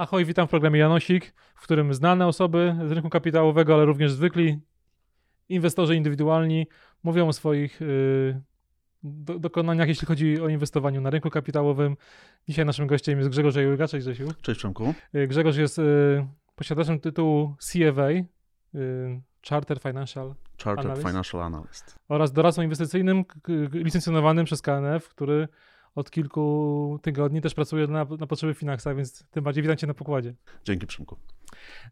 Ahoj, witam w programie Janosik, w którym znane osoby z rynku kapitałowego, ale również zwykli inwestorzy indywidualni mówią o swoich y, do, dokonaniach, jeśli chodzi o inwestowanie na rynku kapitałowym. Dzisiaj naszym gościem jest Grzegorz Jurga. Cześć Grzesiu. Cześć Przemku. Y, Grzegorz jest y, posiadaczem tytułu CFA, y, Chartered Financial Chartered Analyst. Financial Analyst. oraz doradcą inwestycyjnym licencjonowanym przez KNF, który od kilku tygodni też pracuje na, na potrzeby Finaxa, więc tym bardziej witam Cię na pokładzie. Dzięki Przemku.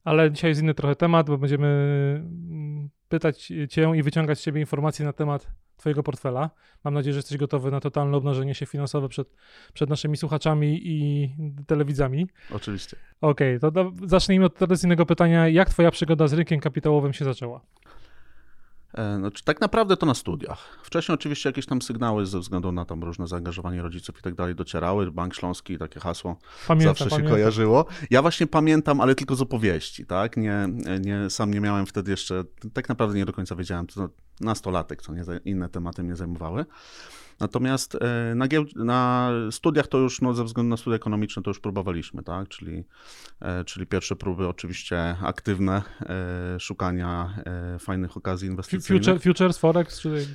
Ale dzisiaj jest inny trochę temat, bo będziemy mm, pytać Cię i wyciągać z Ciebie informacje na temat Twojego portfela. Mam nadzieję, że jesteś gotowy na totalne obnażenie się finansowe przed, przed naszymi słuchaczami i telewidzami. Oczywiście. Okej, to do, zacznijmy od tradycyjnego pytania. Jak Twoja przygoda z rynkiem kapitałowym się zaczęła? Znaczy, tak naprawdę to na studiach. Wcześniej oczywiście jakieś tam sygnały ze względu na tam różne zaangażowanie rodziców i tak dalej docierały. Bank Śląski, takie hasło Pamiętam, zawsze się pamiętam. kojarzyło. Ja właśnie pamiętam, ale tylko z opowieści, tak? Nie, nie, sam nie miałem wtedy jeszcze, tak naprawdę nie do końca wiedziałem, to nastolatek, co nie, inne tematy mnie zajmowały. Natomiast e, na, na studiach to już, no, ze względu na studia ekonomiczne, to już próbowaliśmy, tak? Czyli, e, czyli pierwsze próby oczywiście aktywne e, szukania fajnych okazji inwestycyjnych. Future, futures, Forex, czy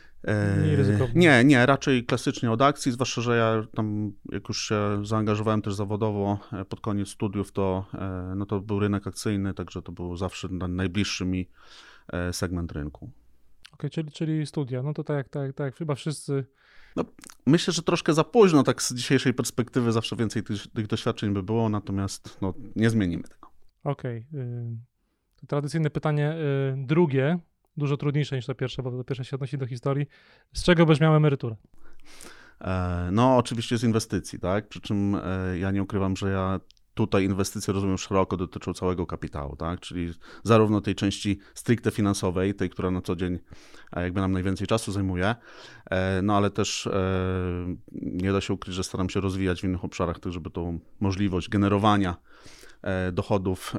mniej ryzykowne? Nie, nie, raczej klasycznie od akcji, zwłaszcza, że ja tam, jak już się zaangażowałem też zawodowo pod koniec studiów, to, no to był rynek akcyjny, także to był zawsze na- najbliższy mi segment rynku. Okej, czyli, czyli studia. No to tak, tak, tak, chyba wszyscy. Myślę, że troszkę za późno, tak z dzisiejszej perspektywy zawsze więcej tych, tych doświadczeń by było, natomiast no, nie zmienimy tego. Okej. y, to tradycyjne pytanie y, drugie, dużo trudniejsze niż to pierwsze, bo to pierwsze się odnosi do historii. Z czego będziesz miał emeryturę? E, No, oczywiście z inwestycji, tak? Przy czym e, ja nie ukrywam, że ja tutaj inwestycje rozumiem szeroko, dotyczą całego kapitału, tak? Czyli zarówno tej części stricte finansowej, tej, która na co dzień e, jakby nam najwięcej czasu zajmuje, e, no ale też e, nie da się ukryć, że staram się rozwijać w innych obszarach, tak żeby tą możliwość generowania dochodów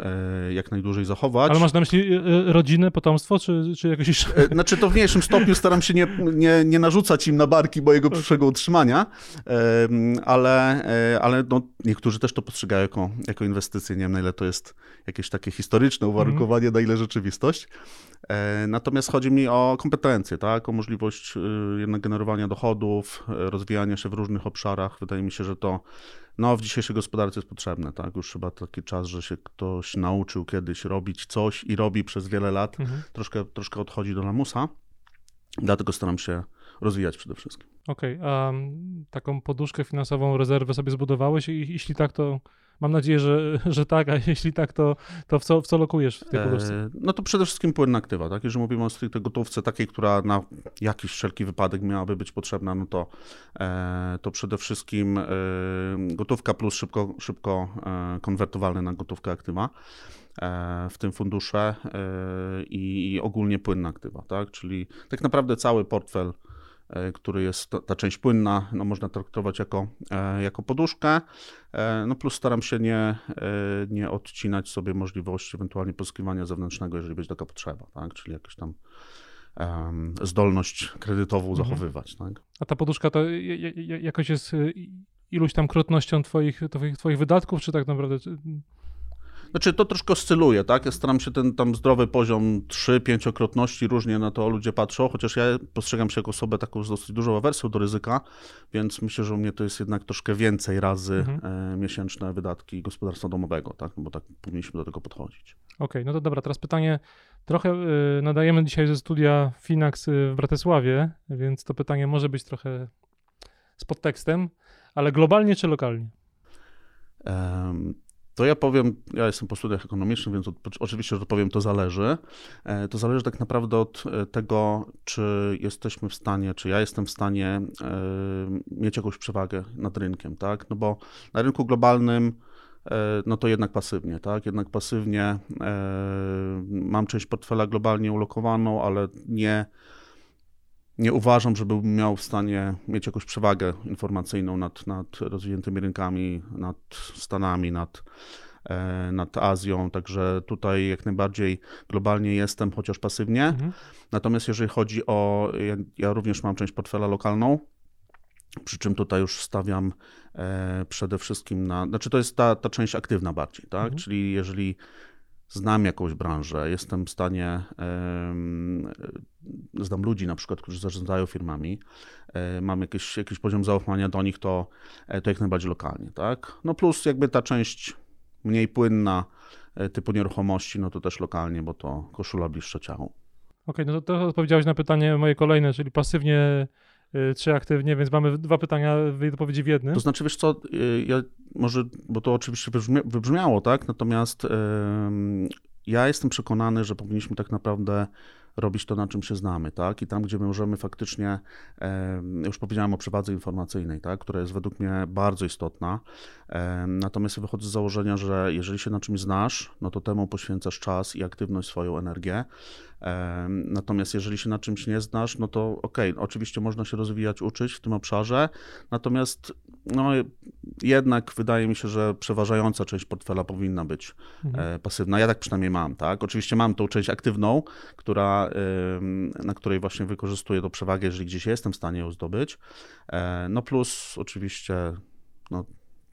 e, jak najdłużej zachować. Ale masz na myśli y, rodzinę, potomstwo, czy, czy jakieś. E, Znaczy to w mniejszym stopniu staram się nie, nie, nie narzucać im na barki mojego przyszłego utrzymania, ale, e, ale no, niektórzy też to postrzegają jako, jako inwestycje. Nie wiem na ile to jest jakieś takie historyczne uwarunkowanie, na ile rzeczywistość. E, Natomiast chodzi mi o kompetencje, tak? o możliwość y, jednak generowania dochodów, e, rozwijania się w różnych obszarach. Wydaje mi się, że to no, w dzisiejszej gospodarce jest potrzebne. Tak? Już chyba taki czas, że się ktoś nauczył kiedyś robić coś i robi przez wiele lat Mhm. troszkę, troszkę odchodzi do lamusa. Dlatego staram się rozwijać przede wszystkim. Okej, a mm, taką poduszkę finansową, rezerwę sobie zbudowałeś? I jeśli tak, to mam nadzieję, że, że tak, a jeśli tak, to, to w, co, w co lokujesz w tej poduszce? E, No to przede wszystkim płynne aktywa, tak? Jeżeli mówimy o stricte gotówce takiej, która na jakiś wszelki wypadek miałaby być potrzebna, no to, e, to przede wszystkim e, gotówka plus szybko, szybko konwertowalne na gotówkę aktywa. W tym fundusze i ogólnie płynne aktywa, tak? Czyli tak naprawdę cały portfel który jest ta, część płynna, no można traktować jako, e, jako poduszkę. E, No plus staram się nie, e, nie odcinać sobie możliwości ewentualnie pozyskiwania zewnętrznego, jeżeli będzie taka potrzeba, tak? Czyli jakąś tam zdolność kredytową Mhm. zachowywać, tak? A ta poduszka to jakoś jest y, iluś tam krotnością twoich, twoich, twoich wydatków, czy tak naprawdę... czy- Znaczy to troszkę oscyluje, tak? Ja staram się ten tam zdrowy poziom 3-5-krotności, różnie na to ludzie patrzą, chociaż ja postrzegam się jako osobę taką z dosyć dużą awersją do ryzyka, więc myślę, że u mnie to jest jednak troszkę więcej razy Mhm. e, miesięczne wydatki gospodarstwa domowego, tak? Bo tak powinniśmy do tego podchodzić. Okej, no to dobra, teraz pytanie. Trochę y, nadajemy dzisiaj ze studia Finax y, w Bratysławie, więc to pytanie może być trochę z podtekstem, ale globalnie czy lokalnie? To ja powiem, ja jestem po studiach ekonomicznych, więc oczywiście, że odpowiem, to zależy. E, To zależy tak naprawdę od e, tego, czy jesteśmy w stanie, czy ja jestem w stanie e, mieć jakąś przewagę nad rynkiem, tak? No bo na rynku globalnym no to jednak pasywnie, tak? Jednak pasywnie mam część portfela globalnie ulokowaną, ale nie, nie uważam, żebym miał w stanie mieć jakąś przewagę informacyjną nad, nad rozwiniętymi rynkami, nad Stanami, nad, e, nad Azją, także tutaj jak najbardziej globalnie jestem, chociaż pasywnie. Mhm. Natomiast jeżeli chodzi o, ja, ja również mam część portfela lokalną, przy czym tutaj już stawiam e, przede wszystkim na, znaczy to jest ta, ta część aktywna bardziej, tak? Mhm. Czyli jeżeli znam jakąś branżę, jestem w stanie, e, znam ludzi na przykład, którzy zarządzają firmami, e, mam jakiś, jakiś poziom zaufania do nich, to, e, to jak najbardziej lokalnie, tak? No plus jakby ta część mniej płynna, typu nieruchomości, no to też lokalnie, bo to koszula bliższa ciału. Okej, no to, to odpowiedziałeś na pytanie moje kolejne, czyli pasywnie y, czy aktywnie, więc mamy dwa pytania odpowiedzi w jednym. To znaczy, wiesz co, y, ja może, bo to oczywiście wybrzmia, wybrzmiało, tak? Natomiast ja jestem przekonany, że powinniśmy tak naprawdę robić to, na czym się znamy, tak? I tam, gdzie my możemy faktycznie, już powiedziałem o przewadze informacyjnej, tak? Która jest według mnie bardzo istotna. Natomiast wychodzę z założenia, że jeżeli się na czymś znasz, no to temu poświęcasz czas i aktywność, swoją energię. Natomiast jeżeli się na czymś nie znasz, no to okej, oczywiście można się rozwijać, uczyć w tym obszarze, natomiast no, jednak wydaje mi się, że przeważająca część portfela powinna być Mhm. e, pasywna. Ja tak przynajmniej mam, tak? Oczywiście mam tą część aktywną, która, na której właśnie wykorzystuję tą przewagę, jeżeli gdzieś jestem w stanie ją zdobyć. E, No plus oczywiście, no,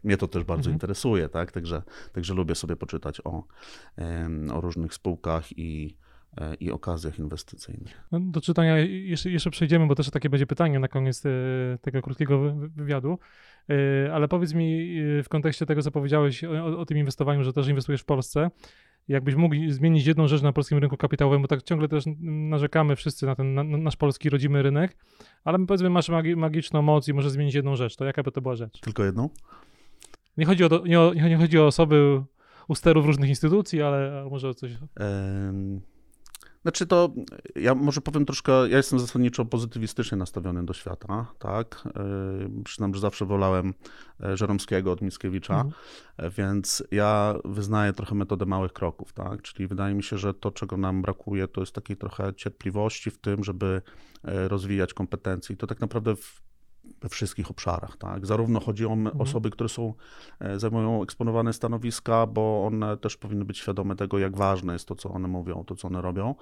mnie to też bardzo Mhm. interesuje, tak? Także, także lubię sobie poczytać o, o różnych spółkach i, i okazjach inwestycyjnych. No, do czytania jeszcze, jeszcze przejdziemy, bo też takie będzie pytanie na koniec e, tego krótkiego wy- wywiadu. E, Ale powiedz mi e, w kontekście tego, co powiedziałeś o, o, tym inwestowaniu, że też inwestujesz w Polsce, jakbyś mógł zmienić jedną rzecz na polskim rynku kapitałowym, bo tak ciągle też narzekamy wszyscy na ten na, na nasz polski rodzimy rynek, ale powiedzmy masz magi, magiczną moc i możesz zmienić jedną rzecz, to jaka by to była rzecz? Tylko jedną? Nie chodzi o, nie, o, nie chodzi o osoby u sterów różnych instytucji, ale może o coś... Em, Znaczy to, ja może powiem troszkę, ja jestem zasadniczo pozytywistycznie nastawiony do świata, tak? Em, Przyznam, że zawsze wolałem e, Żeromskiego od Mickiewicza, Mhm. e, więc ja wyznaję trochę metodę małych kroków, tak? Czyli wydaje mi się, że to, czego nam brakuje, to jest takiej trochę cierpliwości w tym, żeby e, rozwijać kompetencje i to tak naprawdę w, we wszystkich obszarach, tak? Zarówno chodzi o Mhm. osoby, które są, e, zajmują eksponowane stanowiska, bo one też powinny być świadome tego, jak ważne jest to, co one mówią, to, co one robią,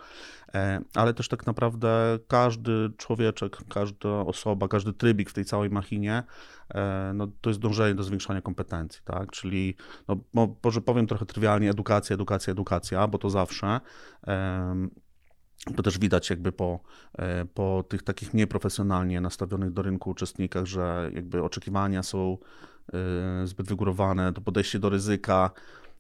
e, ale też tak naprawdę każdy człowieczek, każda osoba, każdy trybik w tej całej machinie, e, no, to jest dążenie do zwiększania kompetencji, tak? Czyli, no, mo- może powiem trochę trywialnie, edukacja, edukacja, edukacja, bo to zawsze. To też widać jakby po, e, po tych takich mniej profesjonalnie nastawionych do rynku uczestnikach, że jakby oczekiwania są e, zbyt wygórowane, to podejście do ryzyka,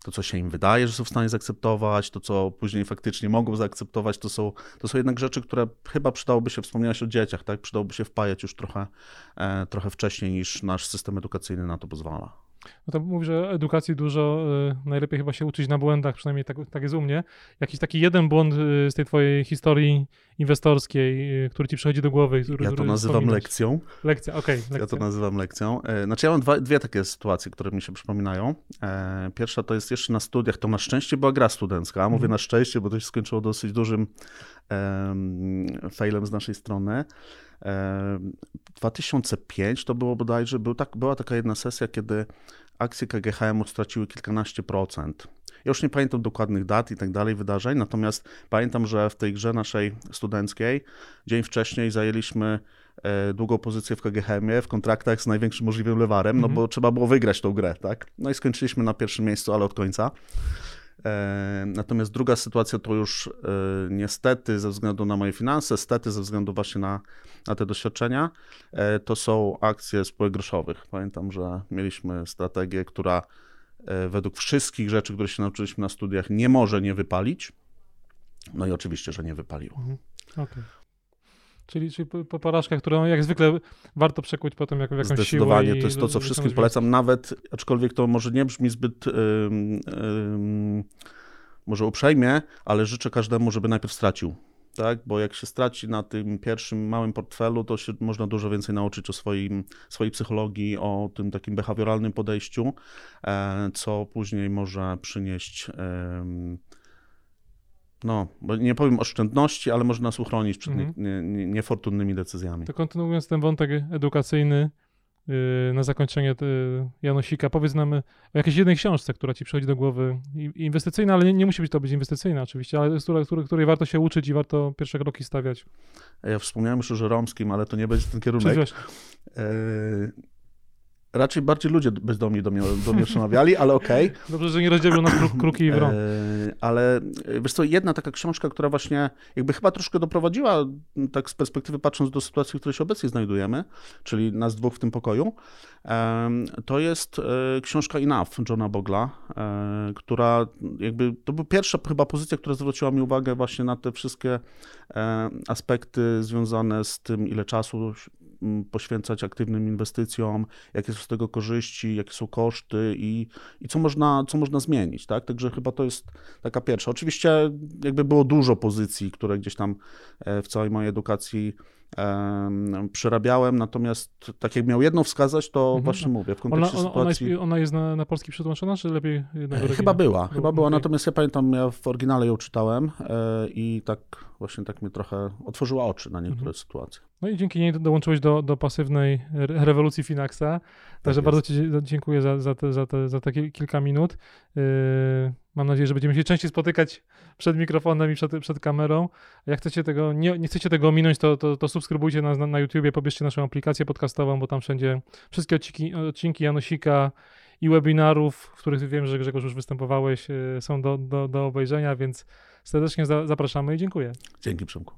to co się im wydaje, że są w stanie zaakceptować, to co później faktycznie mogą zaakceptować, to są, to są jednak rzeczy, które chyba przydałoby się, wspomniałeś o dzieciach, tak? Przydałoby się wpajać już trochę, e, trochę wcześniej niż nasz system edukacyjny na to pozwala. No to mówisz, że edukacji dużo, y, najlepiej chyba się uczyć na błędach, przynajmniej tak, tak jest u mnie. Jakiś taki jeden błąd y, z tej twojej historii inwestorskiej, y, który ci przychodzi do głowy. Ja to nazywam lekcją. Lekcja, okej, lekcja. Ja to nazywam lekcją. E, Znaczy ja mam dwa, dwie takie sytuacje, które mi się przypominają. E, Pierwsza to jest jeszcze na studiach, to na szczęście była gra studencka. Mówię Mhm. na szczęście, bo to się skończyło dosyć dużym em, failem z naszej strony. Em, 2005 to było bodajże, był tak, była taka jedna sesja, kiedy akcje KGHM-u straciły kilkanaście procent. Ja już nie pamiętam dokładnych dat i tak dalej, wydarzeń, natomiast pamiętam, że w tej grze naszej studenckiej dzień wcześniej zajęliśmy e, długą pozycję w KGHM-ie, w kontraktach z największym możliwym lewarem, no Mhm. bo trzeba było wygrać tą grę, tak? No i skończyliśmy na pierwszym miejscu, ale od końca. E, Natomiast druga sytuacja to już e, niestety ze względu na moje finanse, stety ze względu właśnie na, na te doświadczenia, e, to są akcje spółek groszowych. Pamiętam, że mieliśmy strategię, która według wszystkich rzeczy, które się nauczyliśmy na studiach, nie może nie wypalić. No i oczywiście, że nie wypaliło. Mhm. Okej. Czyli, czyli po, po porażkach, którą jak zwykle warto przekuć potem jak, w jakąś siłę. Zdecydowanie, to jest to, co wszystkim polecam, nawet aczkolwiek to może nie brzmi zbyt może uprzejmie, ale życzę każdemu, żeby najpierw stracił. Tak? Bo jak się straci na tym pierwszym małym portfelu, to się można dużo więcej nauczyć o swoim, swojej psychologii, o tym takim behawioralnym podejściu, e, co później może przynieść. No, bo nie powiem oszczędności, ale może nas uchronić przed Mhm. nie, nie, nie, niefortunnymi decyzjami. To kontynuując ten wątek edukacyjny, y, na zakończenie y, Janosika, powiedz nam o jakiejś jednej książce, która ci przychodzi do głowy, inwestycyjna, ale nie, nie musi być to być inwestycyjna oczywiście, ale z której, której, warto się uczyć i warto pierwsze kroki stawiać. Ja wspomniałem już o Żeromskim, ale to nie będzie ten kierunek. Raczej bardziej ludzie bezdomni do mnie, do mnie przemawiali, ale okej. Okay. Dobrze, że nie rozdzielił nas kruki i wrą. E, ale e, wiesz co, jedna taka książka, która właśnie jakby chyba troszkę doprowadziła, tak z perspektywy patrząc do sytuacji, w której się obecnie znajdujemy, czyli nas dwóch w tym pokoju, to jest e, książka Enough Johna Bogla, która jakby, to była pierwsza chyba pozycja, która zwróciła mi uwagę właśnie na te wszystkie aspekty związane z tym, ile czasu poświęcać aktywnym inwestycjom, jakie są z tego korzyści, jakie są koszty i, i co, można, co można zmienić, tak? Także chyba to jest taka pierwsza. Oczywiście jakby było dużo pozycji, które gdzieś tam e, w całej mojej edukacji przerabiałem, natomiast tak jak miał jedną wskazać, to mhm. właśnie mówię, w kontekście ona, ona, sytuacji... Ona jest, ona jest na, na polski przetłumaczona, czy lepiej jednego Chyba była, chyba była, okay. natomiast ja pamiętam, ja w oryginale ją czytałem e, i tak właśnie tak mi trochę otworzyła oczy na niektóre mhm. sytuacje. No i dzięki niej dołączyłeś do, do pasywnej rewolucji Finaxa, tak także bardzo Ci dziękuję za, za, te, za, te, za te kilka minut. Mam nadzieję, że będziemy się częściej spotykać przed mikrofonem i przed, przed kamerą. Jak chcecie tego, nie, nie chcecie tego ominąć, to, to, to subskrybujcie nas na, na YouTubie, pobierzcie naszą aplikację podcastową, bo tam wszędzie wszystkie odcinki, odcinki Janosika i webinarów, w których wiem, że Grzegorz już występowałeś, yy, są do, do, do obejrzenia, więc serdecznie za, zapraszamy i dziękuję. Dzięki Przemku.